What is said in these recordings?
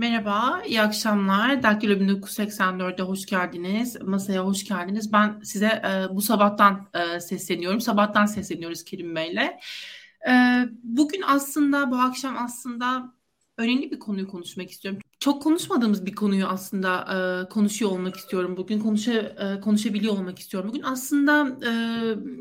Merhaba, iyi akşamlar. Daktilo 1984'e hoş geldiniz. Masaya hoş geldiniz. Ben size e, bu sabahtan e, sesleniyorum. Sabahtan sesleniyoruz Kerim Bey'le. E, bugün aslında, bu akşam aslında önemli bir konuyu konuşmak istiyorum. Çok konuşmadığımız bir konuyu aslında e, konuşuyor olmak istiyorum bugün. Konuşa, e, konuşabiliyor olmak istiyorum bugün. Aslında e,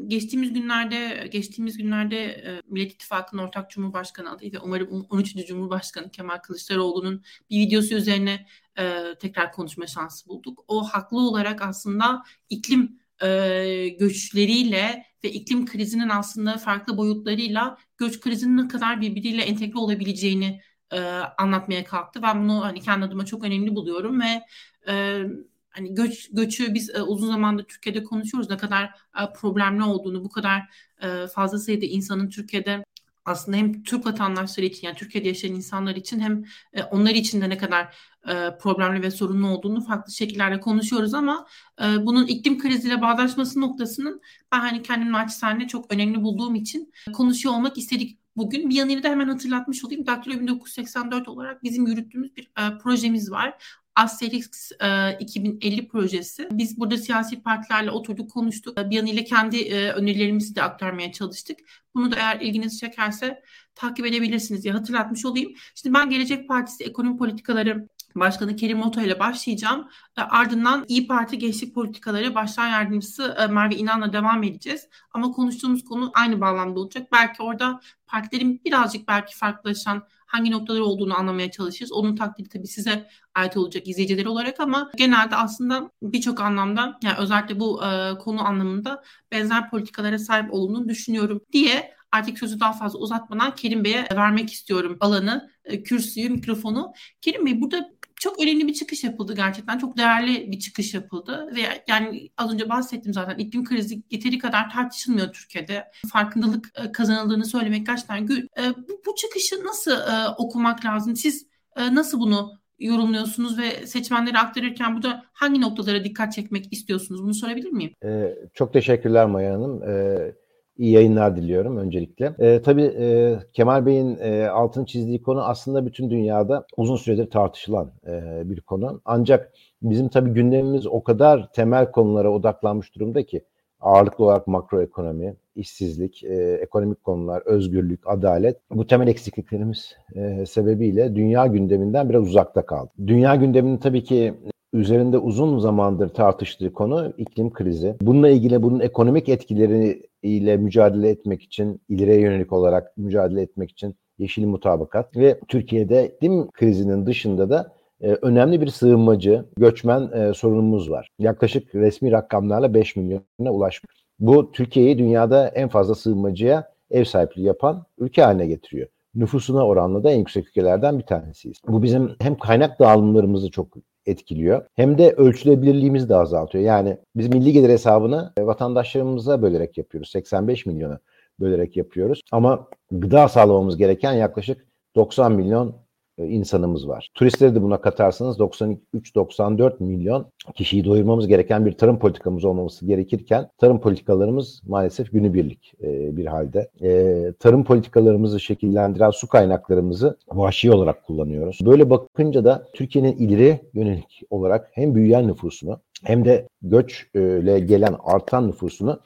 geçtiğimiz günlerde geçtiğimiz günlerde e, Millet İttifakı'nın ortak Cumhurbaşkanı adayı ve umarım 13. Cumhurbaşkanı Kemal Kılıçdaroğlu'nun bir videosu üzerine e, tekrar konuşma şansı bulduk. O haklı olarak aslında iklim e, göçleriyle ve iklim krizinin aslında farklı boyutlarıyla göç krizinin ne kadar birbiriyle entegre olabileceğini e, anlatmaya kalktı. Ben bunu hani kendi adıma çok önemli buluyorum ve e, hani göç göçü biz e, uzun zamandır Türkiye'de konuşuyoruz. Ne kadar e, problemli olduğunu, bu kadar e, fazla sayıda insanın Türkiye'de aslında hem Türk vatandaşları için yani Türkiye'de yaşayan insanlar için hem e, onlar için de ne kadar e, problemli ve sorunlu olduğunu farklı şekillerde konuşuyoruz. Ama e, bunun iklim kriziyle bağdaşması noktasının ben hani kendim naçizane çok önemli bulduğum için konuşuyor olmak istedik bugün. Bir yanıyla da hemen hatırlatmış olayım. Daktilo 1984 olarak bizim yürüttüğümüz bir e, projemiz var. Asterix e, 2050 projesi. Biz burada siyasi partilerle oturduk, konuştuk. Bir yanıyla kendi e, önerilerimizi de aktarmaya çalıştık. Bunu da eğer ilginizi çekerse takip edebilirsiniz diye hatırlatmış olayım. Şimdi ben Gelecek Partisi ekonomi politikaları Başkanı Kerim Oto ile başlayacağım. E, ardından İyi Parti Gençlik Politikaları Başkan Yardımcısı e, Merve İnan'la devam edeceğiz. Ama konuştuğumuz konu aynı bağlamda olacak. Belki orada partilerin birazcık belki farklılaşan hangi noktaları olduğunu anlamaya çalışırız. Onun takdiri tabii size ait olacak izleyiciler olarak ama genelde aslında birçok anlamda yani özellikle bu e, konu anlamında benzer politikalara sahip olduğunu düşünüyorum diye artık sözü daha fazla uzatmadan Kerim Bey'e vermek istiyorum alanı, e, kürsüyü, mikrofonu. Kerim Bey burada çok önemli bir çıkış yapıldı gerçekten. Çok değerli bir çıkış yapıldı ve yani az önce bahsettim zaten iklim krizi yeteri kadar tartışılmıyor Türkiye'de. Farkındalık e, kazanıldığını söylemek gerçekten gül. E, bu, bu çıkışı nasıl okumak lazım? Siz nasıl bunu yorumluyorsunuz ve seçmenlere aktarırken burada hangi noktalara dikkat çekmek istiyorsunuz? Bunu sorabilir miyim? Ee, çok teşekkürler Maya Hanım. Ee, İyi yayınlar diliyorum öncelikle. E, tabii e, Kemal Bey'in e, altını çizdiği konu aslında bütün dünyada uzun süredir tartışılan e, bir konu. Ancak bizim tabii gündemimiz o kadar temel konulara odaklanmış durumda ki ağırlıklı olarak makroekonomi, işsizlik, e, ekonomik konular, özgürlük, adalet bu temel eksikliklerimiz e, sebebiyle dünya gündeminden biraz uzakta kaldı. Dünya gündeminin tabii ki üzerinde uzun zamandır tartıştığı konu iklim krizi. Bununla ilgili bunun ekonomik etkileri ile mücadele etmek için, ileriye yönelik olarak mücadele etmek için yeşil mutabakat ve Türkiye'de iklim krizinin dışında da e, önemli bir sığınmacı, göçmen e, sorunumuz var. Yaklaşık resmi rakamlarla 5 milyona ulaşmış. Bu Türkiye'yi dünyada en fazla sığınmacıya ev sahipliği yapan ülke haline getiriyor. Nüfusuna oranla da en yüksek ülkelerden bir tanesiyiz. Bu bizim hem kaynak dağılımlarımızı çok etkiliyor. Hem de ölçülebilirliğimizi de azaltıyor. Yani biz milli gelir hesabını e, vatandaşlarımıza bölerek yapıyoruz. 85 milyona bölerek yapıyoruz. Ama gıda sağlamamız gereken yaklaşık 90 milyon insanımız var. Turistleri de buna katarsanız 93-94 milyon kişiyi doyurmamız gereken bir tarım politikamız olmaması gerekirken tarım politikalarımız maalesef günübirlik e, bir halde. E, tarım politikalarımızı şekillendiren su kaynaklarımızı vahşi olarak kullanıyoruz. Böyle bakınca da Türkiye'nin ileri yönelik olarak hem büyüyen nüfusunu hem de göçle gelen artan nüfusunu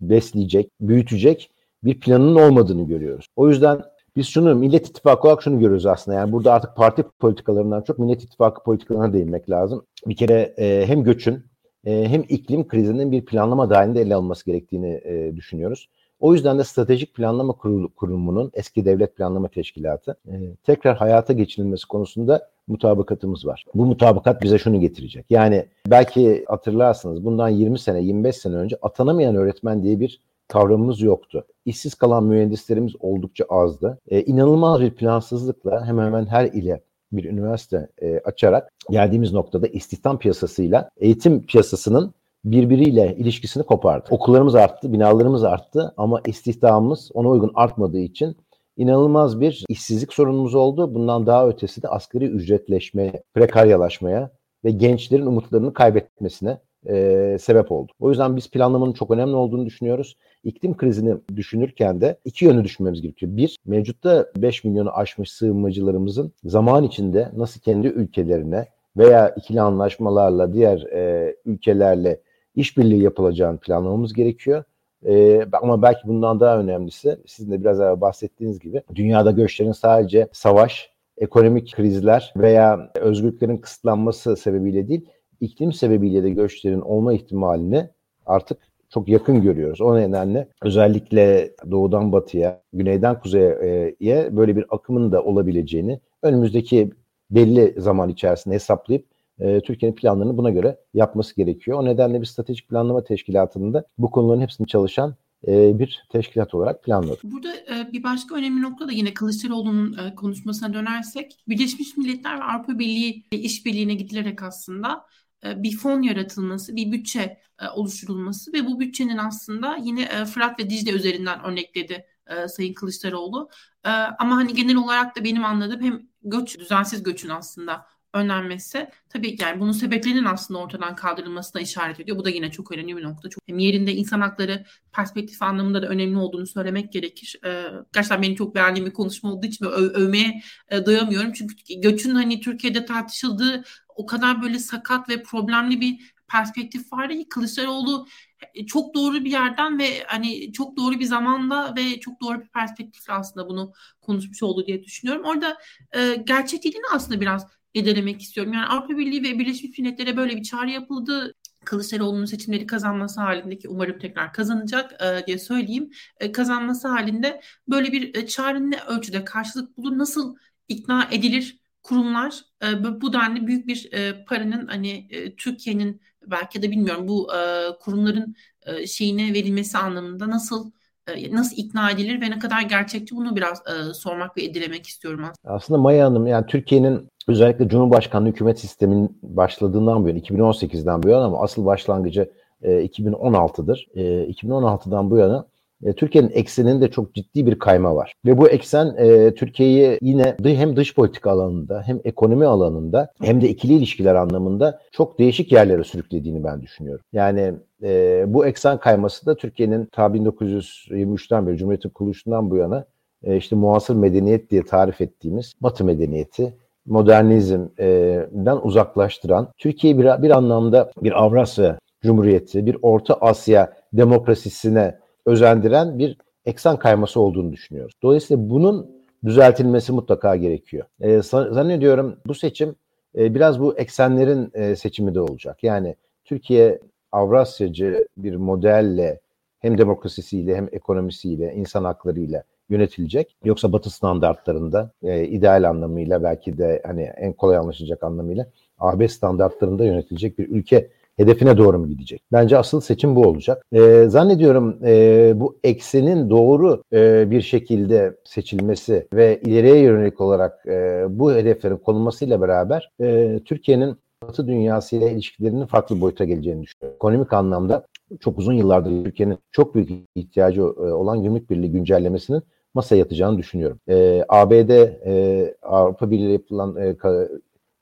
besleyecek, büyütecek bir planının olmadığını görüyoruz. O yüzden biz şunu Millet İttifakı olarak şunu görüyoruz aslında. Yani burada artık parti politikalarından çok Millet İttifakı politikalarına değinmek lazım. Bir kere e, hem göçün e, hem iklim krizinin bir planlama dahilinde ele alınması gerektiğini e, düşünüyoruz. O yüzden de Stratejik Planlama Kurumu'nun eski Devlet Planlama Teşkilatı e, tekrar hayata geçirilmesi konusunda mutabakatımız var. Bu mutabakat bize şunu getirecek. Yani belki hatırlarsınız bundan 20 sene 25 sene önce atanamayan öğretmen diye bir kavramımız yoktu. İşsiz kalan mühendislerimiz oldukça azdı. E, inanılmaz bir plansızlıkla hemen hemen her ile bir üniversite e, açarak geldiğimiz noktada istihdam piyasasıyla eğitim piyasasının birbiriyle ilişkisini kopardı. Okullarımız arttı, binalarımız arttı ama istihdamımız ona uygun artmadığı için inanılmaz bir işsizlik sorunumuz oldu. Bundan daha ötesi de asgari ücretleşmeye, prekaryalaşmaya ve gençlerin umutlarını kaybetmesine e, sebep oldu. O yüzden biz planlamanın çok önemli olduğunu düşünüyoruz. İklim krizini düşünürken de iki yönü düşünmemiz gerekiyor. Bir, mevcutta 5 milyonu aşmış sığınmacılarımızın zaman içinde nasıl kendi ülkelerine veya ikili anlaşmalarla diğer e, ülkelerle işbirliği yapılacağını planlamamız gerekiyor. Ee, ama belki bundan daha önemlisi sizin de biraz evvel bahsettiğiniz gibi dünyada göçlerin sadece savaş, ekonomik krizler veya özgürlüklerin kısıtlanması sebebiyle değil, iklim sebebiyle de göçlerin olma ihtimalini artık çok yakın görüyoruz. O nedenle özellikle doğudan batıya, güneyden kuzeye böyle bir akımın da olabileceğini önümüzdeki belli zaman içerisinde hesaplayıp e, Türkiye'nin planlarını buna göre yapması gerekiyor. O nedenle bir stratejik planlama teşkilatında bu konuların hepsini çalışan e, bir teşkilat olarak planladık. Burada e, bir başka önemli nokta da yine Kılıçdaroğlu'nun konuşmasına dönersek Birleşmiş Milletler ve Avrupa Birliği işbirliğine gidilerek aslında bir fon yaratılması, bir bütçe e, oluşturulması ve bu bütçenin aslında yine e, Fırat ve Dicle üzerinden örnekledi Sayın Kılıçdaroğlu. Ama hani genel olarak da benim anladığım hem göç, düzensiz göçün aslında önlenmesi tabii yani bunun sebeplerinin aslında ortadan kaldırılmasına işaret ediyor. Bu da yine çok önemli bir nokta. Çok hem yerinde insan hakları perspektif anlamında da önemli olduğunu söylemek gerekir. Ee, gerçekten benim çok beğendiğim bir konuşma olduğu için öv övmeye e, doyamıyorum. Çünkü göçün hani Türkiye'de tartışıldığı o kadar böyle sakat ve problemli bir perspektif var ki Kılıçdaroğlu e, çok doğru bir yerden ve hani çok doğru bir zamanda ve çok doğru bir perspektifle aslında bunu konuşmuş oldu diye düşünüyorum. Orada e, gerçekliğini aslında biraz edelemek istiyorum. Yani Avrupa Birliği ve Birleşmiş Milletler'e böyle bir çağrı yapıldı. Kılıçdaroğlu'nun seçimleri kazanması halindeki umarım tekrar kazanacak e, diye söyleyeyim. E, kazanması halinde böyle bir e, çağrı ne ölçüde karşılık bulur, nasıl ikna edilir kurumlar e, bu denli büyük bir e, paranın hani e, Türkiye'nin belki de bilmiyorum bu e, kurumların e, şeyine verilmesi anlamında nasıl e, nasıl ikna edilir ve ne kadar gerçekçi bunu biraz e, sormak ve edilemek istiyorum aslında. Aslında Maya Hanım yani Türkiye'nin özellikle Cumhurbaşkanlığı hükümet sistemin başladığından bu yana 2018'den bu yana ama asıl başlangıcı e, 2016'dır. E, 2016'dan bu yana e, Türkiye'nin ekseninde çok ciddi bir kayma var. Ve bu eksen e, Türkiye'yi yine hem dış politika alanında hem ekonomi alanında hem de ikili ilişkiler anlamında çok değişik yerlere sürüklediğini ben düşünüyorum. Yani e, bu eksen kayması da Türkiye'nin ta 1923'ten beri Cumhuriyet'in kuruluşundan bu yana e, işte muasır medeniyet diye tarif ettiğimiz Batı medeniyeti modernizmden uzaklaştıran, Türkiye'yi bir, bir anlamda bir Avrasya Cumhuriyeti, bir Orta Asya demokrasisine özendiren bir eksen kayması olduğunu düşünüyoruz. Dolayısıyla bunun düzeltilmesi mutlaka gerekiyor. E, zannediyorum bu seçim e, biraz bu eksenlerin e, seçimi de olacak. Yani Türkiye Avrasyacı bir modelle hem demokrasisiyle hem ekonomisiyle, insan haklarıyla yönetilecek. Yoksa Batı standartlarında e, ideal anlamıyla belki de hani en kolay anlaşılacak anlamıyla AB standartlarında yönetilecek bir ülke hedefine doğru mu gidecek? Bence asıl seçim bu olacak. E, zannediyorum e, bu eksenin doğru e, bir şekilde seçilmesi ve ileriye yönelik olarak e, bu hedeflerin konulmasıyla beraber e, Türkiye'nin Batı dünyasıyla ilişkilerinin farklı boyuta geleceğini düşünüyorum. Ekonomik anlamda çok uzun yıllardır Türkiye'nin çok büyük ihtiyacı e, olan gümrük birliği güncellemesinin masaya yatacağını düşünüyorum. E, ABD, e, Avrupa Birliği yapılan e,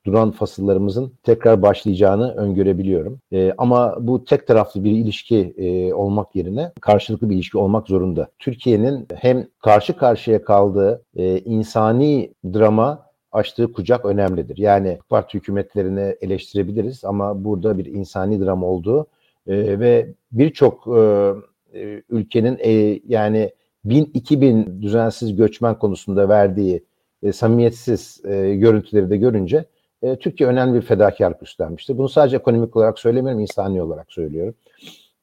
duran fasıllarımızın tekrar başlayacağını öngörebiliyorum. E, ama bu tek taraflı bir ilişki e, olmak yerine karşılıklı bir ilişki olmak zorunda. Türkiye'nin hem karşı karşıya kaldığı e, insani drama açtığı kucak önemlidir. Yani parti hükümetlerini eleştirebiliriz ama burada bir insani drama olduğu e, ve birçok e, e ülkenin e, yani 1000-2000 düzensiz göçmen konusunda verdiği e, samimiyetsiz e, görüntüleri de görünce e, Türkiye önemli bir fedakarlık üstlenmiştir. Bunu sadece ekonomik olarak söylemiyorum, insani olarak söylüyorum.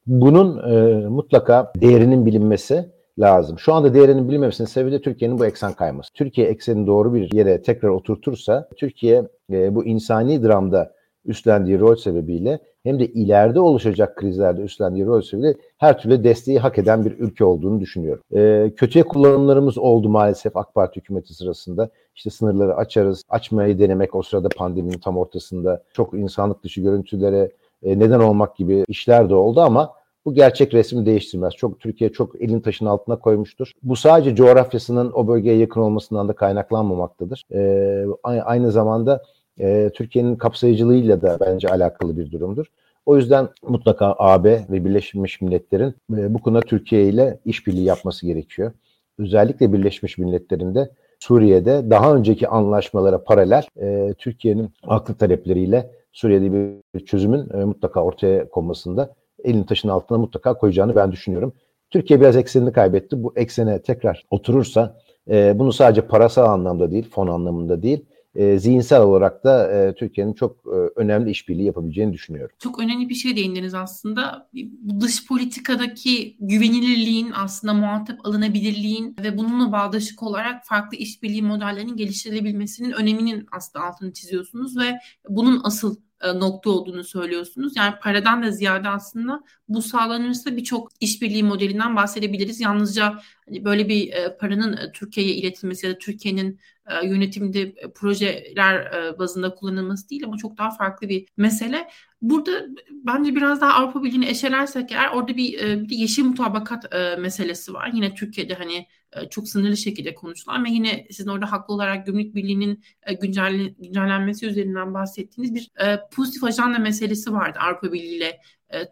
Bunun e, mutlaka değerinin bilinmesi lazım. Şu anda değerinin bilinmemesinin sebebi de Türkiye'nin bu eksen kayması. Türkiye eksenini doğru bir yere tekrar oturtursa, Türkiye e, bu insani dramda üstlendiği rol sebebiyle hem de ileride oluşacak krizlerde üstlendiği rol sebebiyle her türlü desteği hak eden bir ülke olduğunu düşünüyorum. E, kötüye kullanımlarımız oldu maalesef AK Parti hükümeti sırasında. İşte sınırları açarız, açmayı denemek o sırada pandeminin tam ortasında çok insanlık dışı görüntülere e, neden olmak gibi işler de oldu ama bu gerçek resmi değiştirmez. Çok Türkiye çok elin taşın altına koymuştur. Bu sadece coğrafyasının o bölgeye yakın olmasından da kaynaklanmamaktadır. Ee, aynı zamanda e, Türkiye'nin kapsayıcılığıyla da bence alakalı bir durumdur. O yüzden mutlaka AB ve Birleşmiş Milletler'in e, bu konuda Türkiye ile işbirliği yapması gerekiyor. Özellikle Birleşmiş Milletler'inde Suriye'de daha önceki anlaşmalara paralel e, Türkiye'nin haklı talepleriyle Suriye'de bir çözümün e, mutlaka ortaya konmasında elin taşın altına mutlaka koyacağını ben düşünüyorum. Türkiye biraz eksenini kaybetti. Bu eksene tekrar oturursa bunu sadece parasal anlamda değil, fon anlamında değil, e, zihinsel olarak da e, Türkiye'nin çok e, önemli işbirliği yapabileceğini düşünüyorum. Çok önemli bir şey değindiniz aslında. Bu dış politikadaki güvenilirliğin aslında muhatap alınabilirliğin ve bununla bağdaşık olarak farklı işbirliği modellerinin geliştirilebilmesinin öneminin aslında altını çiziyorsunuz ve bunun asıl nokta olduğunu söylüyorsunuz. Yani paradan da ziyade aslında bu sağlanırsa birçok işbirliği modelinden bahsedebiliriz. Yalnızca hani böyle bir e, paranın e, Türkiye'ye iletilmesi ya da Türkiye'nin yönetimde projeler bazında kullanılması değil ama çok daha farklı bir mesele. Burada bence biraz daha Avrupa Birliği'ni eşelersek eğer orada bir, bir yeşil mutabakat meselesi var. Yine Türkiye'de hani e, çok sınırlı şekilde konuşulan ve yine sizin orada haklı olarak Gümrük Birliği'nin e, güncel, güncellenmesi üzerinden bahsettiğiniz bir e, pozitif ajanda meselesi vardı Avrupa Birliği ile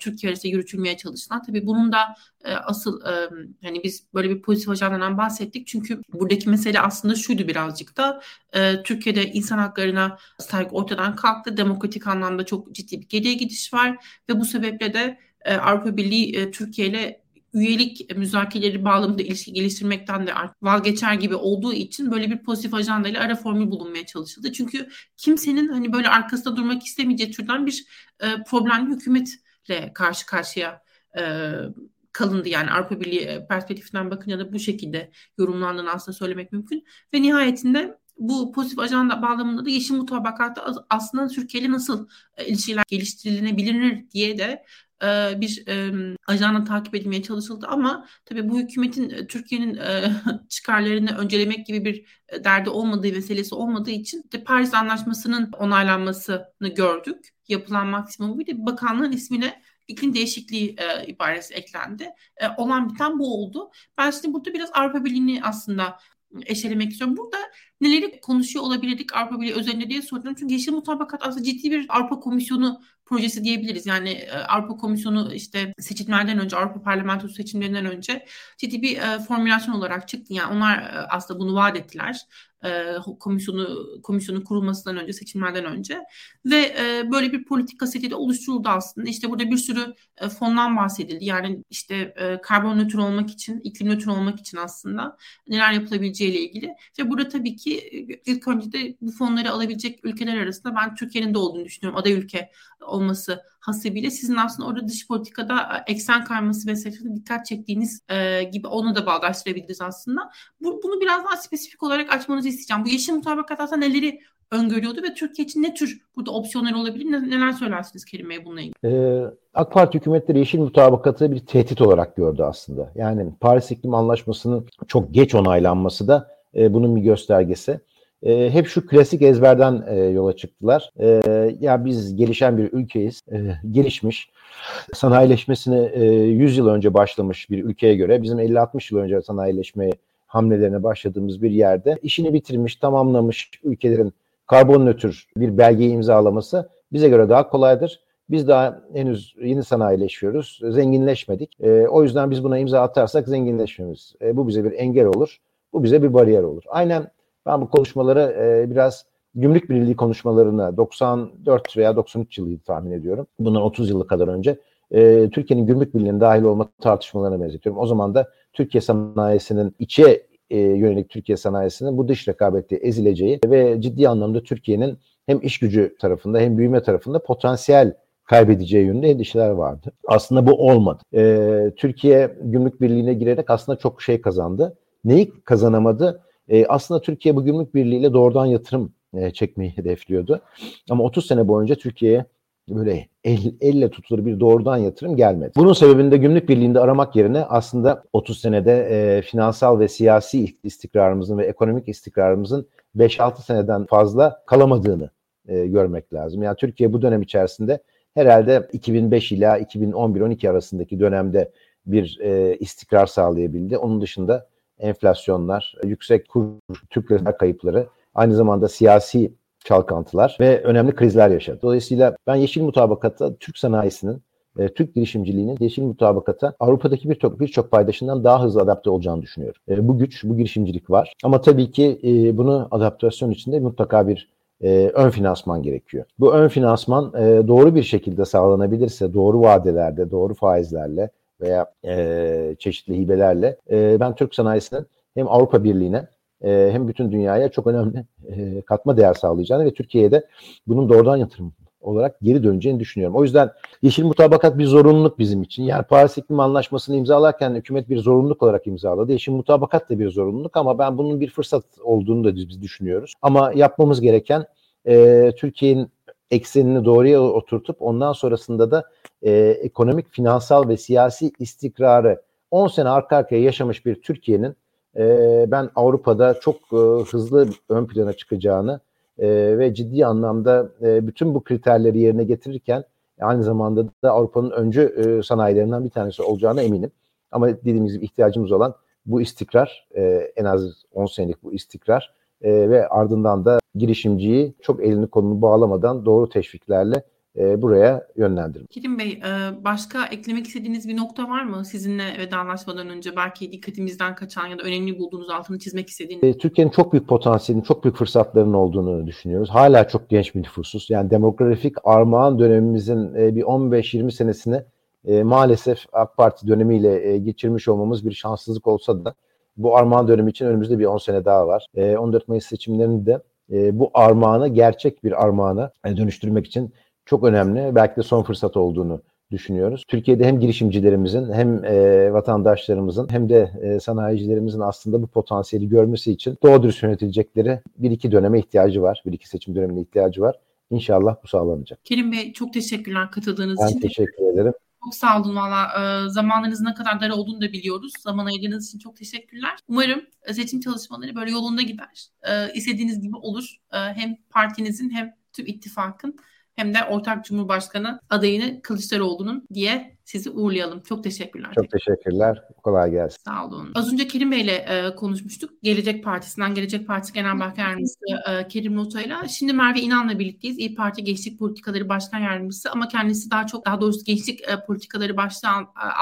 Türkiye arasında yürütülmeye çalışılan. Tabii bunun da asıl hani biz böyle bir pozitif ajandadan bahsettik. Çünkü buradaki mesele aslında şuydu birazcık da Türkiye'de insan haklarına saygı ortadan kalktı. Demokratik anlamda çok ciddi bir geriye gidiş var ve bu sebeple de Avrupa Birliği Türkiye ile üyelik müzakereleri bağlamında ilişki geliştirmekten de vazgeçer gibi olduğu için böyle bir pozitif ajanda ile ara formül bulunmaya çalışıldı. Çünkü kimsenin hani böyle arkasında durmak istemeyeceği türden bir e, problemli hükümetle karşı karşıya e, kalındı. Yani Avrupa Birliği e, perspektifinden bakınca da bu şekilde yorumlandığını aslında söylemek mümkün. Ve nihayetinde bu pozitif ajanda bağlamında da yeşil mutabakatta aslında Türkiye nasıl e, ilişkiler geliştirilebilir diye de bir e, takip edilmeye çalışıldı ama tabii bu hükümetin Türkiye'nin çıkarlarını öncelemek gibi bir derdi olmadığı meselesi olmadığı için de Paris Anlaşması'nın onaylanmasını gördük. Yapılan maksimum bir de bakanlığın ismine iklim değişikliği e, ibaresi eklendi. E, olan biten bu oldu. Ben şimdi burada biraz Avrupa Birliği'ni aslında eşelemek istiyorum. Burada neleri konuşuyor olabilirdik Avrupa Birliği özelinde diye soruyorum. Çünkü Yeşil Mutabakat aslında ciddi bir Avrupa Komisyonu projesi diyebiliriz. Yani e, Avrupa Komisyonu işte seçimlerden önce, Avrupa Parlamentosu seçimlerinden önce ciddi bir e, formülasyon olarak çıktı. Yani onlar e, aslında bunu vaat ettiler e, komisyonu komisyonun kurulmasından önce seçimlerden önce ve e, böyle bir politika seti de oluşturuldu aslında. İşte burada bir sürü e, fondan bahsedildi. Yani işte e, karbon nötr olmak için, iklim nötr olmak için aslında neler yapılabileceği ile ilgili. Ve burada tabii ki ilk önce de bu fonları alabilecek ülkeler arasında ben Türkiye'nin de olduğunu düşünüyorum. Aday ülke olması hasebiyle sizin aslında orada dış politikada e, eksen kayması meselesine dikkat çektiğiniz e, gibi onu da bağdaştırabiliriz aslında. Bu, bunu biraz daha spesifik olarak açmanızı isteyeceğim. Bu yeşil mutabakat aslında neleri öngörüyordu ve Türkiye için ne tür burada opsiyonlar olabilir? Neler söylersiniz Kerim Bey bununla ilgili? Ee, AK Parti hükümetleri yeşil mutabakatı bir tehdit olarak gördü aslında. Yani Paris İklim Anlaşması'nın çok geç onaylanması da e, bunun bir göstergesi. E, hep şu klasik ezberden e, yola çıktılar. E, ya biz gelişen bir ülkeyiz, e, gelişmiş. Sanayileşmesine e, 100 yıl önce başlamış bir ülkeye göre bizim 50-60 yıl önce sanayileşmeye hamlelerine başladığımız bir yerde işini bitirmiş, tamamlamış ülkelerin karbon nötr bir belgeyi imzalaması bize göre daha kolaydır. Biz daha henüz yeni sanayileşiyoruz, zenginleşmedik. E, o yüzden biz buna imza atarsak zenginleşmemiz. E, bu bize bir engel olur, bu bize bir bariyer olur. Aynen ben bu konuşmaları e, biraz gümrük birliği konuşmalarına 94 veya 93 yılıydı tahmin ediyorum. Bundan 30 yılı kadar önce e, Türkiye'nin gümrük birliğine dahil olma tartışmalarına benzetiyorum. O zaman da Türkiye sanayisinin içe e, yönelik Türkiye sanayisinin bu dış rekabette ezileceği ve ciddi anlamda Türkiye'nin hem iş gücü tarafında hem büyüme tarafında potansiyel kaybedeceği yönünde endişeler vardı. Aslında bu olmadı. E, Türkiye gümrük birliğine girerek aslında çok şey kazandı. Neyi kazanamadı? E, aslında Türkiye bu gümrük birliğiyle doğrudan yatırım e, çekmeyi hedefliyordu. Ama 30 sene boyunca Türkiye'ye böyle el, elle tutulur bir doğrudan yatırım gelmedi. Bunun sebebini de gümrük birliğinde aramak yerine aslında 30 senede e, finansal ve siyasi istikrarımızın ve ekonomik istikrarımızın 5-6 seneden fazla kalamadığını e, görmek lazım. Yani Türkiye bu dönem içerisinde herhalde 2005 ila 2011-12 arasındaki dönemde bir e, istikrar sağlayabildi. Onun dışında enflasyonlar, yüksek kur, Türk lira kayıpları, aynı zamanda siyasi çalkantılar ve önemli krizler yaşadı. Dolayısıyla ben yeşil mutabakata Türk sanayisinin e, Türk girişimciliğinin yeşil mutabakata Avrupa'daki birçok birçok paydaşından daha hızlı adapte olacağını düşünüyorum. E, bu güç, bu girişimcilik var. Ama tabii ki e, bunu adaptasyon içinde mutlaka bir e, ön finansman gerekiyor. Bu ön finansman e, doğru bir şekilde sağlanabilirse, doğru vadelerde, doğru faizlerle veya e, çeşitli hibelerle e, ben Türk sanayisinin hem Avrupa Birliği'ne e, hem bütün dünyaya çok önemli e, katma değer sağlayacağını ve Türkiye'de bunun doğrudan yatırım olarak geri döneceğini düşünüyorum. O yüzden yeşil mutabakat bir zorunluluk bizim için. Yani Paris İklim Anlaşması'nı imzalarken hükümet bir zorunluluk olarak imzaladı. Yeşil mutabakat da bir zorunluluk ama ben bunun bir fırsat olduğunu da biz düşünüyoruz. Ama yapmamız gereken e, Türkiye'nin eksenini doğruya oturtup ondan sonrasında da e, ekonomik, finansal ve siyasi istikrarı 10 sene arka arkaya yaşamış bir Türkiye'nin e, ben Avrupa'da çok e, hızlı ön plana çıkacağını e, ve ciddi anlamda e, bütün bu kriterleri yerine getirirken aynı zamanda da Avrupa'nın öncü e, sanayilerinden bir tanesi olacağına eminim. Ama dediğimiz gibi ihtiyacımız olan bu istikrar, e, en az 10 senelik bu istikrar e, ve ardından da girişimciyi çok elini kolunu bağlamadan doğru teşviklerle e, buraya yönlendirmek. Kerim Bey, e, başka eklemek istediğiniz bir nokta var mı? Sizinle vedalaşmadan önce belki dikkatimizden kaçan ya da önemli bulduğunuz altını çizmek istediğiniz. E, Türkiye'nin çok büyük potansiyelinin, çok büyük fırsatlarının olduğunu düşünüyoruz. Hala çok genç bir nüfusuz. Yani demografik armağan dönemimizin bir 15-20 senesini maalesef AK Parti dönemiyle geçirmiş olmamız bir şanssızlık olsa da bu armağan dönemi için önümüzde bir 10 sene daha var. 14 Mayıs seçimlerinde bu armağanı gerçek bir armağana dönüştürmek için çok önemli. Belki de son fırsat olduğunu düşünüyoruz. Türkiye'de hem girişimcilerimizin hem e, vatandaşlarımızın hem de e, sanayicilerimizin aslında bu potansiyeli görmesi için doğru dürüst yönetilecekleri bir iki döneme ihtiyacı var. Bir iki seçim dönemine ihtiyacı var. İnşallah bu sağlanacak. Kerim Bey çok teşekkürler katıldığınız ben için. Ben teşekkür ederim. Çok sağ olun valla. E, zamanınızın ne kadar dar olduğunu da biliyoruz. Zaman ayırdığınız için çok teşekkürler. Umarım seçim çalışmaları böyle yolunda gider. E, istediğiniz gibi olur. E, hem partinizin hem tüm ittifakın hem de ortak cumhurbaşkanı adayını Kılıçdaroğlu'nun diye sizi uğurlayalım. Çok teşekkürler. Çok teşekkürler. Kolay gelsin. Sağ olun. Az önce Kerim Bey'le e, konuşmuştuk. Gelecek Partisi'nden Gelecek Partisi Genel Başkan Yardımcısı e, Kerim Nota'yla. Şimdi Merve İnan'la birlikteyiz. İyi Parti Gençlik Politikaları Başkan Yardımcısı ama kendisi daha çok daha doğrusu gençlik e, politikaları başlığı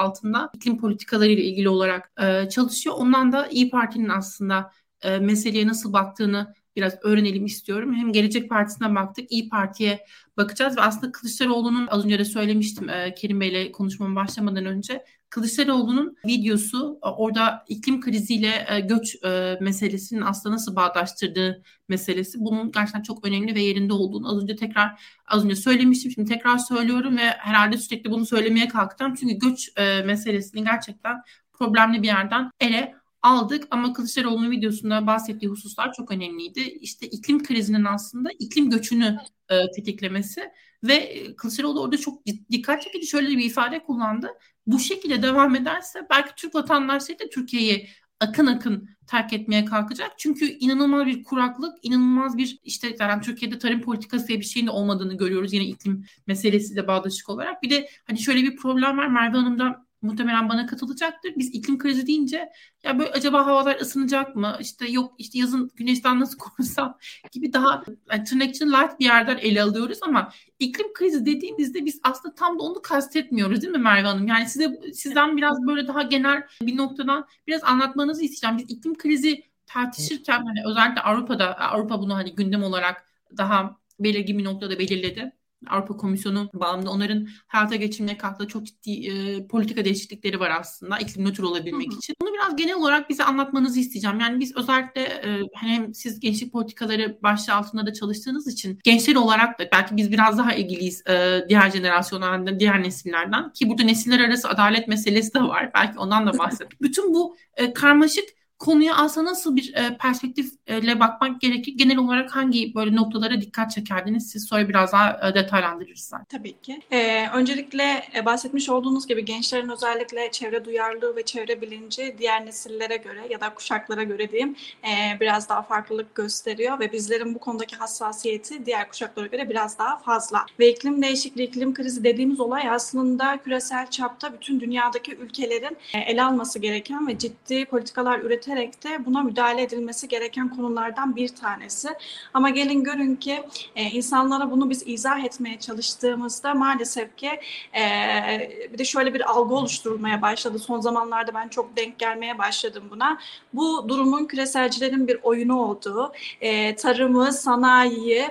altında iklim politikaları ile ilgili olarak e, çalışıyor. Ondan da İyi Parti'nin aslında e, meseleye nasıl baktığını biraz öğrenelim istiyorum. Hem Gelecek Partisi'ne baktık, İyi Parti'ye bakacağız ve aslında Kılıçdaroğlu'nun az önce de söylemiştim e, Kerim Bey'le konuşmama başlamadan önce. Kılıçdaroğlu'nun videosu e, orada iklim kriziyle e, göç meselesinin aslında nasıl bağdaştırdığı meselesi bunun gerçekten çok önemli ve yerinde olduğunu az önce tekrar az önce söylemiştim. Şimdi tekrar söylüyorum ve herhalde sürekli bunu söylemeye kalkacağım. Çünkü göç meselesini gerçekten problemli bir yerden ele aldık ama Kılıçdaroğlu'nun videosunda bahsettiği hususlar çok önemliydi. İşte iklim krizinin aslında iklim göçünü e, tetiklemesi ve Kılıçdaroğlu orada çok dikkat çekici şöyle bir ifade kullandı. Bu şekilde devam ederse belki Türk vatandaşları da Türkiye'yi akın akın terk etmeye kalkacak. Çünkü inanılmaz bir kuraklık, inanılmaz bir işte yani Türkiye'de tarım politikası diye bir şeyin de olmadığını görüyoruz yine iklim meselesiyle bağdaşık olarak. Bir de hani şöyle bir problem var Merve Hanım'dan muhtemelen bana katılacaktır. Biz iklim krizi deyince ya böyle acaba havalar ısınacak mı? İşte yok işte yazın güneşten nasıl korusam gibi daha yani tırnak için light bir yerden ele alıyoruz ama iklim krizi dediğimizde biz aslında tam da onu kastetmiyoruz değil mi Merve Hanım? Yani size sizden biraz böyle daha genel bir noktadan biraz anlatmanızı isteyeceğim. Biz iklim krizi tartışırken hani özellikle Avrupa'da Avrupa bunu hani gündem olarak daha belirgin bir noktada belirledi. Avrupa Komisyonu bağımlı onların hayata geçirmeye kalktığı çok ciddi e, politika değişiklikleri var aslında iklim nötr olabilmek Hı-hı. için. Bunu biraz genel olarak bize anlatmanızı isteyeceğim. Yani biz özellikle e, hani hem siz gençlik politikaları başlığı altında da çalıştığınız için gençler olarak da belki biz biraz daha ilgiliyiz e, diğer jenerasyonlardan, diğer nesillerden ki burada nesiller arası adalet meselesi de var. Belki ondan da bahsedeyim. Bütün bu e, karmaşık konuya aslında nasıl bir e, perspektifle bakmak gerekir? Genel olarak hangi böyle noktalara dikkat çekerdiniz? Siz sonra biraz daha e, detaylandırırsanız. Tabii ki. Ee, öncelikle e, bahsetmiş olduğunuz gibi gençlerin özellikle çevre duyarlılığı ve çevre bilinci diğer nesillere göre ya da kuşaklara göre diyeyim e, biraz daha farklılık gösteriyor ve bizlerin bu konudaki hassasiyeti diğer kuşaklara göre biraz daha fazla. Ve iklim değişikliği, iklim krizi dediğimiz olay aslında küresel çapta bütün dünyadaki ülkelerin e, ele alması gereken ve ciddi politikalar üretilmesi belirterek de buna müdahale edilmesi gereken konulardan bir tanesi. Ama gelin görün ki e, insanlara bunu biz izah etmeye çalıştığımızda maalesef ki e, bir de şöyle bir algı oluşturulmaya başladı. Son zamanlarda ben çok denk gelmeye başladım buna. Bu durumun küreselcilerin bir oyunu olduğu, e, tarımı, sanayiyi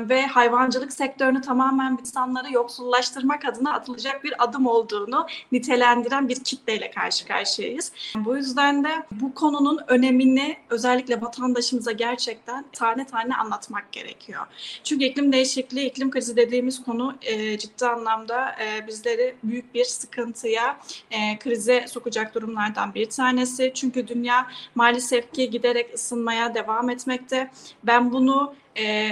ve hayvancılık sektörünü tamamen insanları yoksullaştırmak adına atılacak bir adım olduğunu nitelendiren bir kitleyle karşı karşıyayız. Bu yüzden de bu konunun önemini özellikle vatandaşımıza gerçekten tane tane anlatmak gerekiyor. Çünkü iklim değişikliği, iklim krizi dediğimiz konu e, ciddi anlamda e, bizleri büyük bir sıkıntıya, e, krize sokacak durumlardan bir tanesi. Çünkü dünya maalesef ki giderek ısınmaya devam etmekte. Ben bunu e,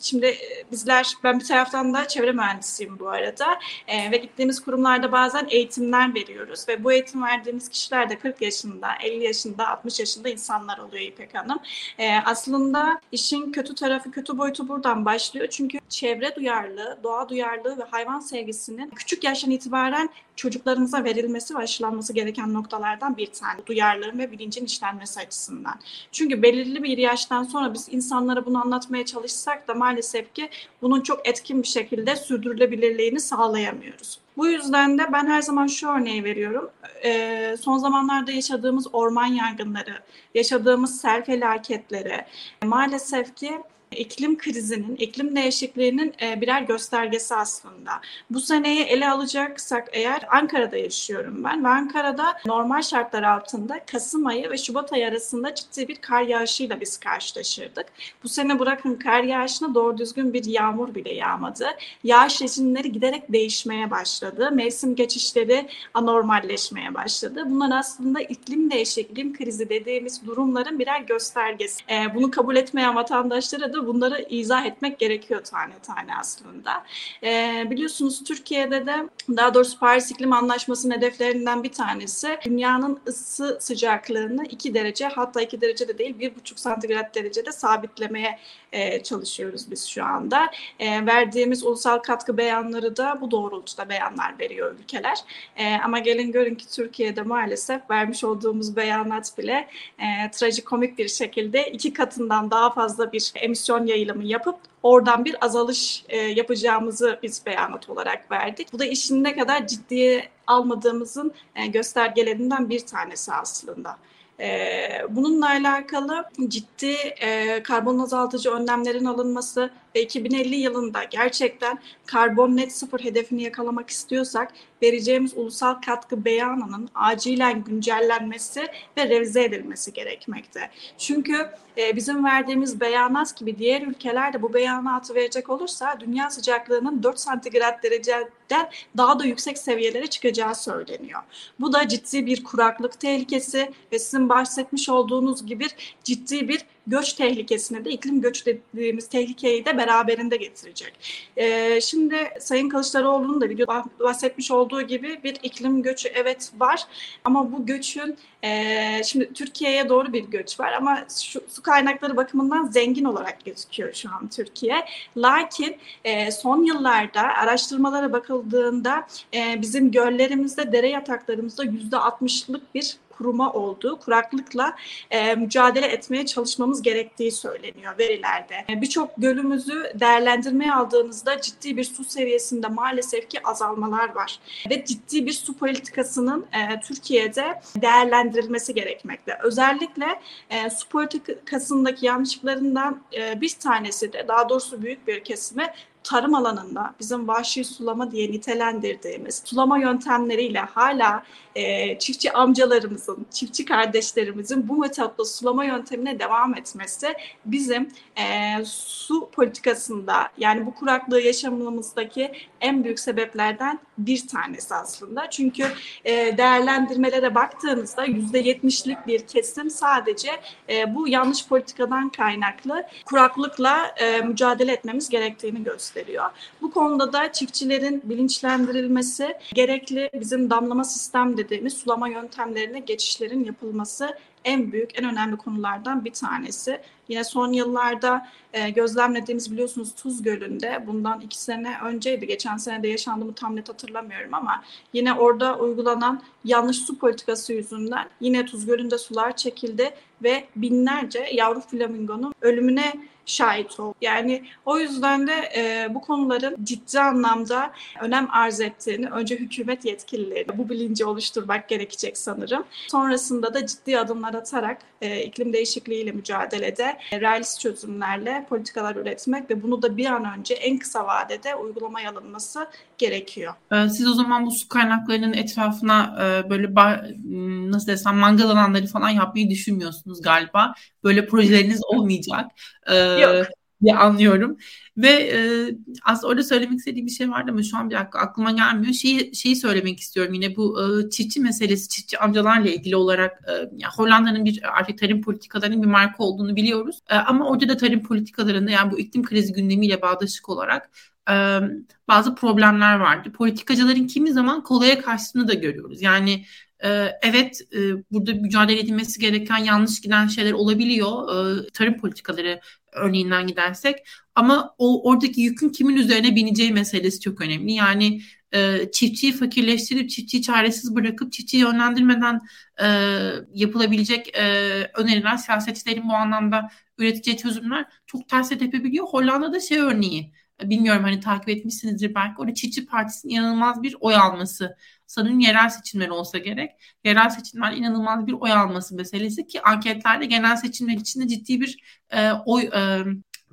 Şimdi e, bizler, ben bir taraftan da çevre mühendisiyim bu arada e, ve gittiğimiz kurumlarda bazen eğitimler veriyoruz ve bu eğitim verdiğimiz kişiler de 40 yaşında, 50 yaşında, 60 yaşında insanlar oluyor İpek Hanım. E, aslında işin kötü tarafı, kötü boyutu buradan başlıyor çünkü çevre duyarlılığı, doğa duyarlılığı ve hayvan sevgisinin küçük yaştan itibaren çocuklarımıza verilmesi ve aşılanması gereken noktalardan bir tane. Duyarlılığın ve bilincin işlenmesi açısından. Çünkü belirli bir yaştan sonra biz insanlara bunu anlatmaya çalışsak da maalesef ki bunun çok etkin bir şekilde sürdürülebilirliğini sağlayamıyoruz. Bu yüzden de ben her zaman şu örneği veriyorum. Ee, son zamanlarda yaşadığımız orman yangınları, yaşadığımız sel felaketleri maalesef ki iklim krizinin, iklim değişikliğinin e, birer göstergesi aslında. Bu seneyi ele alacaksak eğer Ankara'da yaşıyorum ben ve Ankara'da normal şartlar altında Kasım ayı ve Şubat ayı arasında ciddi bir kar yağışıyla biz karşılaşırdık. Bu sene bırakın kar yağışına doğru düzgün bir yağmur bile yağmadı. Yağış rejimleri giderek değişmeye başladı. Mevsim geçişleri anormalleşmeye başladı. Bunlar aslında iklim değişikliği, iklim krizi dediğimiz durumların birer göstergesi. E, bunu kabul etmeyen vatandaşlara da bunları izah etmek gerekiyor tane tane aslında. E, biliyorsunuz Türkiye'de de daha doğrusu Paris İklim Anlaşması'nın hedeflerinden bir tanesi dünyanın ısı sıcaklığını 2 derece hatta 2 derece de değil 1,5 santigrat derecede sabitlemeye e, çalışıyoruz biz şu anda. E, verdiğimiz ulusal katkı beyanları da bu doğrultuda beyanlar veriyor ülkeler. E, ama gelin görün ki Türkiye'de maalesef vermiş olduğumuz beyanat bile e, trajikomik bir şekilde iki katından daha fazla bir emisyon yayılımı yapıp oradan bir azalış e, yapacağımızı biz beyanat olarak verdik. Bu da işin ne kadar ciddiye almadığımızın e, göstergelerinden bir tanesi aslında. E, bununla alakalı ciddi e, karbon azaltıcı önlemlerin alınması ve 2050 yılında gerçekten karbon net sıfır hedefini yakalamak istiyorsak vereceğimiz ulusal katkı beyanının acilen güncellenmesi ve revize edilmesi gerekmekte. Çünkü e, bizim verdiğimiz beyanat gibi diğer ülkeler de bu beyanatı verecek olursa dünya sıcaklığının 4 santigrat dereceden daha da yüksek seviyelere çıkacağı söyleniyor. Bu da ciddi bir kuraklık tehlikesi ve sizin bahsetmiş olduğunuz gibi ciddi bir göç tehlikesine de iklim göç dediğimiz tehlikeyi de beraberinde getirecek. E, şimdi Sayın Kılıçdaroğlu'nun da video bahsetmiş olduğu gibi bir iklim göçü evet var ama bu göçün e, şimdi Türkiye'ye doğru bir göç var ama şu, su kaynakları bakımından zengin olarak gözüküyor şu an Türkiye. Lakin e, son yıllarda araştırmalara bakıldığında e, bizim göllerimizde, dere yataklarımızda yüzde altmışlık bir kuruma olduğu, kuraklıkla e, mücadele etmeye çalışmamız gerektiği söyleniyor verilerde. E, Birçok gölümüzü değerlendirmeye aldığınızda ciddi bir su seviyesinde maalesef ki azalmalar var. Ve ciddi bir su politikasının e, Türkiye'de değerlendirilmesi gerekmekte. Özellikle e, su politikasındaki yanlışlıklarından e, bir tanesi de daha doğrusu büyük bir kesimi tarım alanında bizim vahşi sulama diye nitelendirdiğimiz sulama yöntemleriyle hala e, çiftçi amcalarımızın, çiftçi kardeşlerimizin bu metotla sulama yöntemine devam etmesi bizim e, su politikasında yani bu kuraklığı yaşamımızdaki en büyük sebeplerden bir tanesi aslında. Çünkü e, değerlendirmelere baktığınızda yüzde yetmişlik bir kesim sadece e, bu yanlış politikadan kaynaklı kuraklıkla e, mücadele etmemiz gerektiğini gösteriyor. Bu konuda da çiftçilerin bilinçlendirilmesi, gerekli bizim damlama sistem dediğimiz sulama yöntemlerine geçişlerin yapılması en büyük, en önemli konulardan bir tanesi. Yine son yıllarda e, gözlemlediğimiz biliyorsunuz Tuz Gölü'nde bundan iki sene önceydi. Geçen sene de yaşandı tam net hatırlamıyorum ama yine orada uygulanan yanlış su politikası yüzünden yine Tuz Gölü'nde sular çekildi ve binlerce yavru flamingonun ölümüne şahit oldu. Yani o yüzden de e, bu konuların ciddi anlamda önem arz ettiğini önce hükümet yetkilileri bu bilinci oluşturmak gerekecek sanırım. Sonrasında da ciddi adımlar atarak e, iklim değişikliğiyle mücadelede e, realist çözümlerle politikalar üretmek ve bunu da bir an önce en kısa vadede uygulamaya alınması gerekiyor. Ee, siz o zaman bu su kaynaklarının etrafına e, böyle nasıl desem mangal alanları falan yapmayı düşünmüyorsunuz galiba. Böyle projeleriniz olmayacak. Ee, Yok diye anlıyorum. Ve e, aslında orada söylemek istediğim bir şey vardı ama şu an bir dakika aklıma gelmiyor. Şeyi, şeyi söylemek istiyorum yine bu e, çiftçi meselesi, çiftçi amcalarla ilgili olarak e, yani Hollanda'nın bir artık tarım politikalarının bir marka olduğunu biliyoruz. E, ama orada da tarım politikalarında yani bu iklim krizi gündemiyle bağdaşık olarak e, bazı problemler vardı. Politikacıların kimi zaman kolaya kaçtığını da görüyoruz. Yani evet e, burada mücadele edilmesi gereken yanlış giden şeyler olabiliyor. Ee, tarım politikaları örneğinden gidersek. Ama o oradaki yükün kimin üzerine bineceği meselesi çok önemli. Yani e, çiftçiyi fakirleştirip çiftçiyi çaresiz bırakıp çiftçiyi yönlendirmeden e, yapılabilecek öneriler siyasetçilerin bu anlamda üreteceği çözümler çok ters tepebiliyor. Hollanda'da şey örneği bilmiyorum hani takip etmişsinizdir belki orada çiftçi partisinin inanılmaz bir oy alması sanırım yerel seçimler olsa gerek. Yerel seçimler inanılmaz bir oy alması meselesi ki anketlerde genel seçimler içinde ciddi bir e, oy e,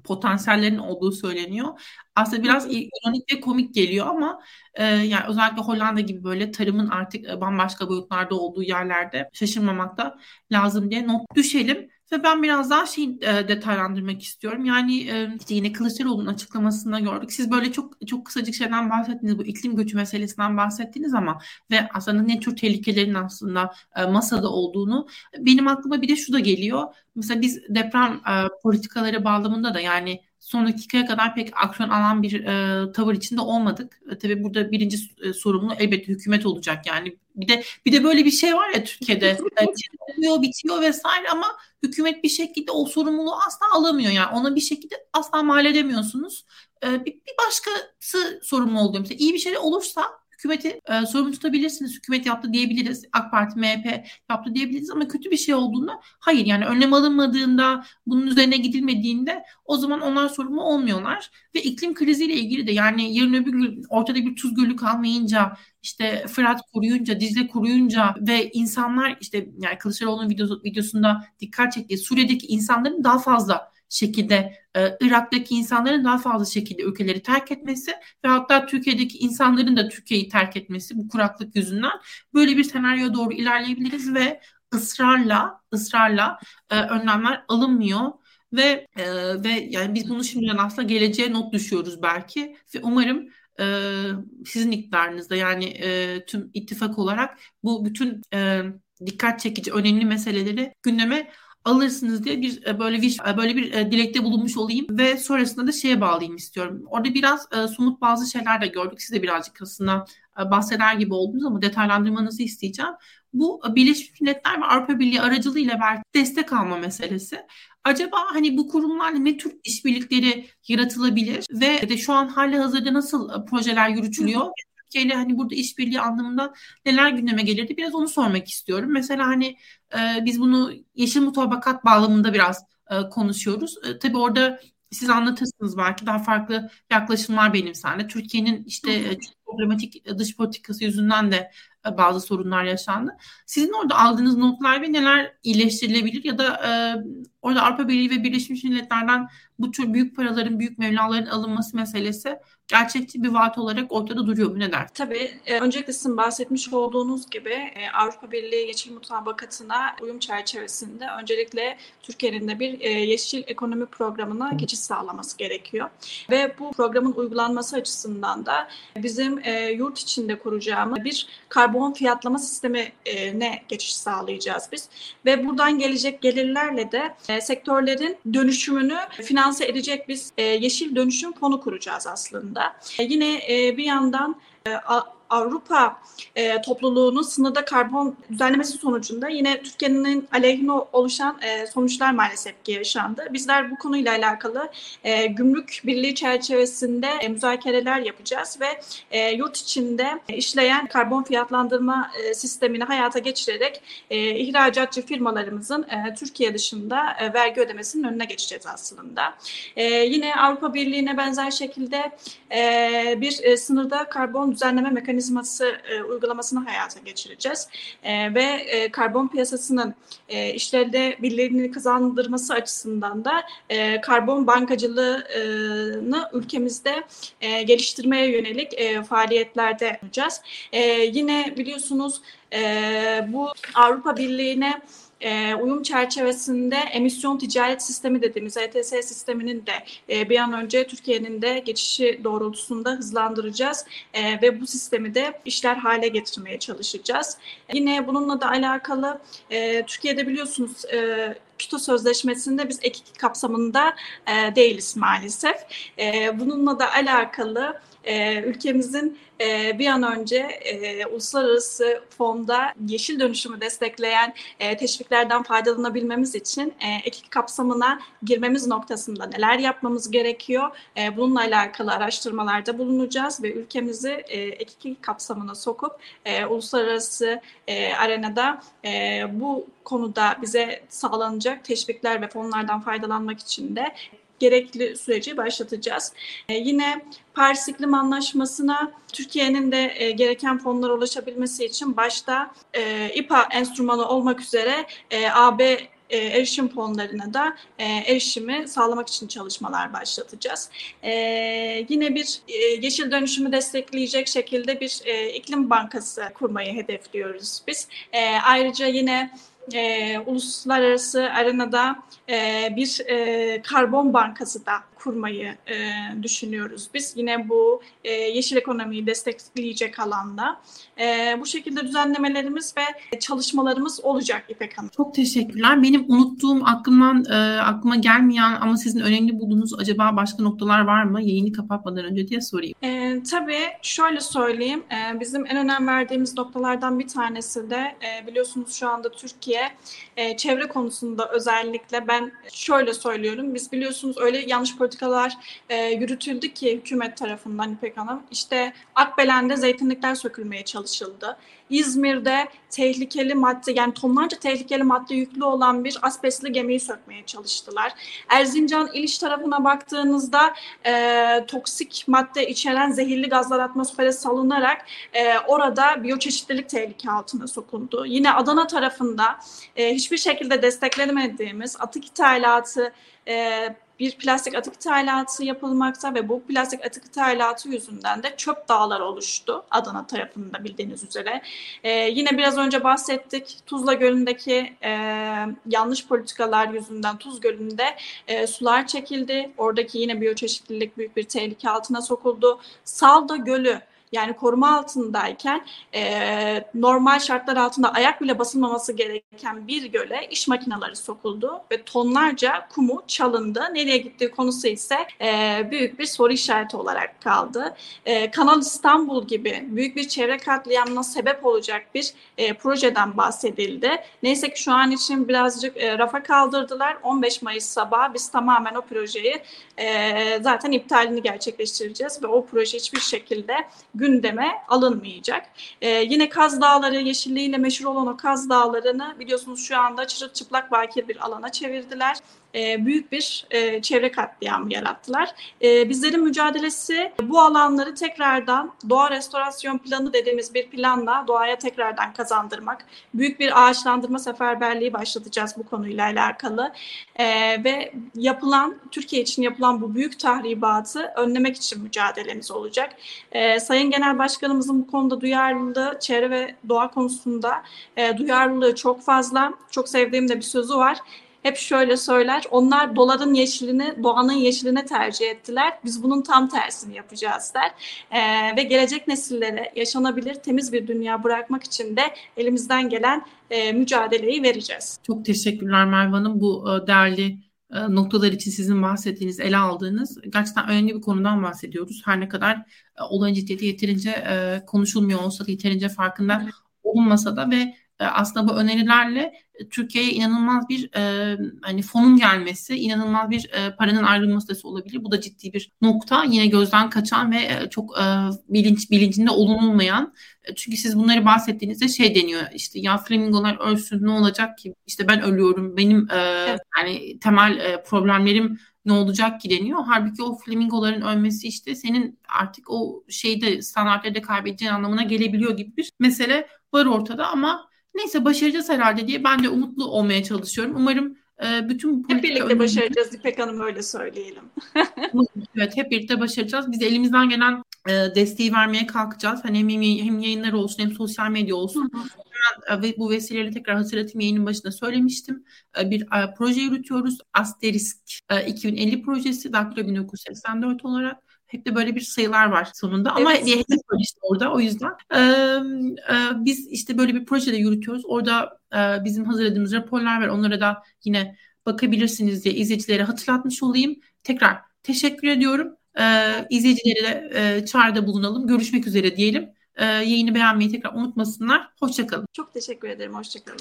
potansiyellerin olduğu söyleniyor. Aslında biraz ironik ve komik geliyor ama e, yani özellikle Hollanda gibi böyle tarımın artık bambaşka boyutlarda olduğu yerlerde şaşırmamak da lazım diye not düşelim. Ve ben biraz daha şey e, detaylandırmak istiyorum. Yani e, işte yine Kılıçdaroğlu'nun açıklamasında gördük. Siz böyle çok çok kısacık şeyden bahsettiniz. Bu iklim göçü meselesinden bahsettiniz ama ve aslında ne tür tehlikelerin aslında e, masada olduğunu benim aklıma bir de şu da geliyor. Mesela biz deprem e, politikaları bağlamında da yani son dakikaya kadar pek aksiyon alan bir e, tavır içinde olmadık. E, tabii burada birinci e, sorumlu elbette hükümet olacak yani. Bir de bir de böyle bir şey var ya Türkiye'de. e, bitiyor, bitiyor vesaire ama hükümet bir şekilde o sorumluluğu asla alamıyor. Yani ona bir şekilde asla mal edemiyorsunuz. E, bir, bir başkası sorumlu oluyor. Mesela iyi bir şey olursa hükümeti e, sorumlu tutabilirsiniz. Hükümet yaptı diyebiliriz. AK Parti, MHP yaptı diyebiliriz ama kötü bir şey olduğunda hayır yani önlem alınmadığında bunun üzerine gidilmediğinde o zaman onlar sorumlu olmuyorlar. Ve iklim kriziyle ilgili de yani yarın öbür gün ortada bir tuz gölü kalmayınca işte Fırat kuruyunca, Dicle kuruyunca ve insanlar işte yani Kılıçdaroğlu'nun videosu, videosunda dikkat çektiği Suriye'deki insanların daha fazla şekilde e, Irak'taki insanların daha fazla şekilde ülkeleri terk etmesi ve hatta Türkiye'deki insanların da Türkiye'yi terk etmesi bu kuraklık yüzünden böyle bir senaryo doğru ilerleyebiliriz ve ısrarla ısrarla e, önlemler alınmıyor ve e, ve yani biz bunu şimdiden aslında geleceğe not düşüyoruz belki ve umarım e, sizin iktidarınızda yani e, tüm ittifak olarak bu bütün e, dikkat çekici önemli meseleleri gündeme alırsınız diye bir e, böyle bir e, böyle bir e, dilekte bulunmuş olayım ve sonrasında da şeye bağlayayım istiyorum. Orada biraz somut bazı şeyler de gördük. Siz de birazcık aslında bahseder gibi oldunuz ama detaylandırmanızı isteyeceğim. Bu Birleşmiş Milletler ve Avrupa Birliği aracılığıyla belki destek alma meselesi. Acaba hani bu kurumlarla ne tür işbirlikleri yaratılabilir ve de şu an hali hazırda nasıl projeler yürütülüyor? Türkiye ile hani burada işbirliği anlamında neler gündeme gelirdi biraz onu sormak istiyorum. Mesela hani e, biz bunu yeşil mutabakat bağlamında biraz e, konuşuyoruz. E, tabii orada siz anlatırsınız belki daha farklı yaklaşımlar benimsendi. Türkiye'nin işte e, problematik dış politikası yüzünden de bazı sorunlar yaşandı. Sizin orada aldığınız notlar ve neler iyileştirilebilir ya da e, orada Avrupa Birliği ve Birleşmiş Milletler'den bu tür büyük paraların, büyük mevlaların alınması meselesi gerçekçi bir vaat olarak ortada duruyor mu? Ne der? Tabii. E, öncelikle sizin bahsetmiş olduğunuz gibi e, Avrupa Birliği Yeşil Mutabakatı'na uyum çerçevesinde öncelikle Türkiye'nin de bir e, yeşil ekonomi programına geçiş sağlaması gerekiyor. Ve bu programın uygulanması açısından da bizim e, yurt içinde kuracağımız bir karbon fiyatlama sistemine geçiş sağlayacağız biz. Ve buradan gelecek gelirlerle de e, sektörlerin dönüşümünü finanse edecek biz e, yeşil dönüşüm fonu kuracağız aslında. E, yine e, bir yandan Avrupa e, topluluğunun sınırda karbon düzenlemesi sonucunda yine Türkiye'nin aleyhine oluşan e, sonuçlar maalesef ki yaşandı. Bizler bu konuyla alakalı e, gümrük birliği çerçevesinde e, müzakereler yapacağız ve e, yurt içinde işleyen karbon fiyatlandırma e, sistemini hayata geçirerek e, ihracatçı firmalarımızın e, Türkiye dışında e, vergi ödemesinin önüne geçeceğiz aslında. E, yine Avrupa Birliği'ne benzer şekilde e, bir e, sınırda karbon düzenleme mekanizması e, uygulamasını hayata geçireceğiz. E, ve e, karbon piyasasının e, birliğini kazandırması açısından da e, karbon bankacılığını ülkemizde e, geliştirmeye yönelik e, faaliyetlerde olacağız. E, yine biliyorsunuz e, bu Avrupa Birliği'ne e, uyum çerçevesinde emisyon ticaret sistemi dediğimiz ETS sisteminin de e, bir an önce Türkiye'nin de geçişi doğrultusunda hızlandıracağız e, ve bu sistemi de işler hale getirmeye çalışacağız. Yine bununla da alakalı Türkiye'de biliyorsunuz e, Kyoto Sözleşmesi'nde biz ekik kapsamında değiliz maalesef. Bununla da alakalı e, ülkemizin e, bir an önce e, uluslararası fonda yeşil dönüşümü destekleyen e, teşviklerden faydalanabilmemiz için e, ekik kapsamına girmemiz noktasında neler yapmamız gerekiyor? E, bununla alakalı araştırmalarda bulunacağız ve ülkemizi e, ekik kapsamına sokup e, uluslararası e, arenada e, bu konuda bize sağlanacak teşvikler ve fonlardan faydalanmak için de gerekli süreci başlatacağız. E, yine Paris İklim Anlaşması'na Türkiye'nin de e, gereken fonlara ulaşabilmesi için başta e, İPA enstrümanı olmak üzere e, AB e, erişim fonlarına da e, erişimi sağlamak için çalışmalar başlatacağız. E, yine bir yeşil dönüşümü destekleyecek şekilde bir iklim bankası kurmayı hedefliyoruz biz. Ayrıca yine e, uluslararası arenada e, bir e, karbon bankası da kurmayı e, düşünüyoruz biz. Yine bu e, yeşil ekonomiyi destekleyecek alanda. E, bu şekilde düzenlemelerimiz ve çalışmalarımız olacak İpek Hanım. Çok teşekkürler. Benim unuttuğum aklımdan e, aklıma gelmeyen ama sizin önemli bulduğunuz acaba başka noktalar var mı? Yayını kapatmadan önce diye sorayım. E, tabii şöyle söyleyeyim. E, bizim en önem verdiğimiz noktalardan bir tanesi de e, biliyorsunuz şu anda Türkiye e, çevre konusunda özellikle ben şöyle söylüyorum. Biz biliyorsunuz öyle yanlış politikalar e, yürütüldü ki hükümet tarafından İpek Hanım. İşte Akbelen'de zeytinlikler sökülmeye çalışıldı. İzmir'de tehlikeli madde yani tonlarca tehlikeli madde yüklü olan bir asbestli gemiyi sökmeye çalıştılar. Erzincan İliş tarafına baktığınızda e, toksik madde içeren zehirli gazlar atmosfere salınarak e, orada biyoçeşitlilik tehlike altına sokuldu. Yine Adana tarafında e, hiçbir şekilde desteklenemediğimiz atık ithalatı e, bir plastik atık ithalatı yapılmakta ve bu plastik atık ithalatı yüzünden de çöp dağları oluştu Adana tarafında bildiğiniz üzere. Ee, yine biraz önce bahsettik Tuzla Gölü'ndeki e, yanlış politikalar yüzünden Tuz Gölü'nde e, sular çekildi. Oradaki yine biyoçeşitlilik büyük bir tehlike altına sokuldu. Salda Gölü yani koruma altındayken e, normal şartlar altında ayak bile basılmaması gereken bir göle iş makineleri sokuldu ve tonlarca kumu çalındı. Nereye gittiği konusu ise e, büyük bir soru işareti olarak kaldı. E, Kanal İstanbul gibi büyük bir çevre katliamına sebep olacak bir e, projeden bahsedildi. Neyse ki şu an için birazcık e, rafa kaldırdılar. 15 Mayıs sabahı biz tamamen o projeyi e, zaten iptalini gerçekleştireceğiz ve o proje hiçbir şekilde gündeme alınmayacak. E, yine Kaz Dağları yeşilliğiyle meşhur olan o Kaz Dağları'nı biliyorsunuz şu anda çırılçıplak bakir bir alana çevirdiler e, büyük bir e, çevre katliamı yarattılar. E, bizlerin mücadelesi bu alanları tekrardan doğa restorasyon planı dediğimiz bir planla doğaya tekrardan kazandırmak. Büyük bir ağaçlandırma seferberliği başlatacağız bu konuyla alakalı. Ve yapılan, Türkiye için yapılan bu büyük tahribatı önlemek için mücadelemiz olacak. Sayın Genel Başkanımızın bu konuda duyarlılığı, çevre ve doğa konusunda duyarlılığı çok fazla. Çok sevdiğim de bir sözü var hep şöyle söyler. Onlar doların yeşilini, doğanın yeşiline tercih ettiler. Biz bunun tam tersini yapacağız der. Ee, ve gelecek nesillere yaşanabilir, temiz bir dünya bırakmak için de elimizden gelen e, mücadeleyi vereceğiz. Çok teşekkürler Merve Hanım bu e, değerli e, noktalar için sizin bahsettiğiniz, ele aldığınız gerçekten önemli bir konudan bahsediyoruz. Her ne kadar e, olayın ciddiyeti yeterince e, konuşulmuyor olsa da, yeterince farkında olunmasa da ve e, aslında bu önerilerle e, Türkiye'ye inanılmaz bir e, hani fonun gelmesi, inanılmaz bir e, paranın ayrılması da olabilir. Bu da ciddi bir nokta. Yine gözden kaçan ve e, çok e, bilinç bilincinde olunulmayan. E, çünkü siz bunları bahsettiğinizde şey deniyor işte ya flamingolar ölsün ne olacak ki? İşte ben ölüyorum. Benim e, evet. yani temel e, problemlerim ne olacak ki deniyor. Halbuki o flamingoların ölmesi işte senin artık o şeyde standartlarda kaybedeceğin anlamına gelebiliyor gibi bir mesele var ortada ama Neyse başaracağız herhalde diye ben de umutlu olmaya çalışıyorum. Umarım e, bütün Hep birlikte önümüzde... başaracağız İpek Hanım öyle söyleyelim. evet hep birlikte başaracağız. Biz elimizden gelen e, desteği vermeye kalkacağız. Hani hem, hem yayınlar olsun hem sosyal medya olsun. Hemen e, bu vesileyle tekrar hatırlatayım yayının başında söylemiştim. E, bir e, proje yürütüyoruz. Asterisk e, 2050 projesi Daktilo 1984 olarak hep de böyle bir sayılar var sonunda ama evet. bir hedef işte orada o yüzden. E, e, biz işte böyle bir projede yürütüyoruz. Orada e, bizim hazırladığımız raporlar var. Onlara da yine bakabilirsiniz diye izleyicilere hatırlatmış olayım. Tekrar teşekkür ediyorum. E, izleyicilere e, çağrıda bulunalım. Görüşmek üzere diyelim. E, yayını beğenmeyi tekrar unutmasınlar. Hoşçakalın. Çok teşekkür ederim. Hoşçakalın.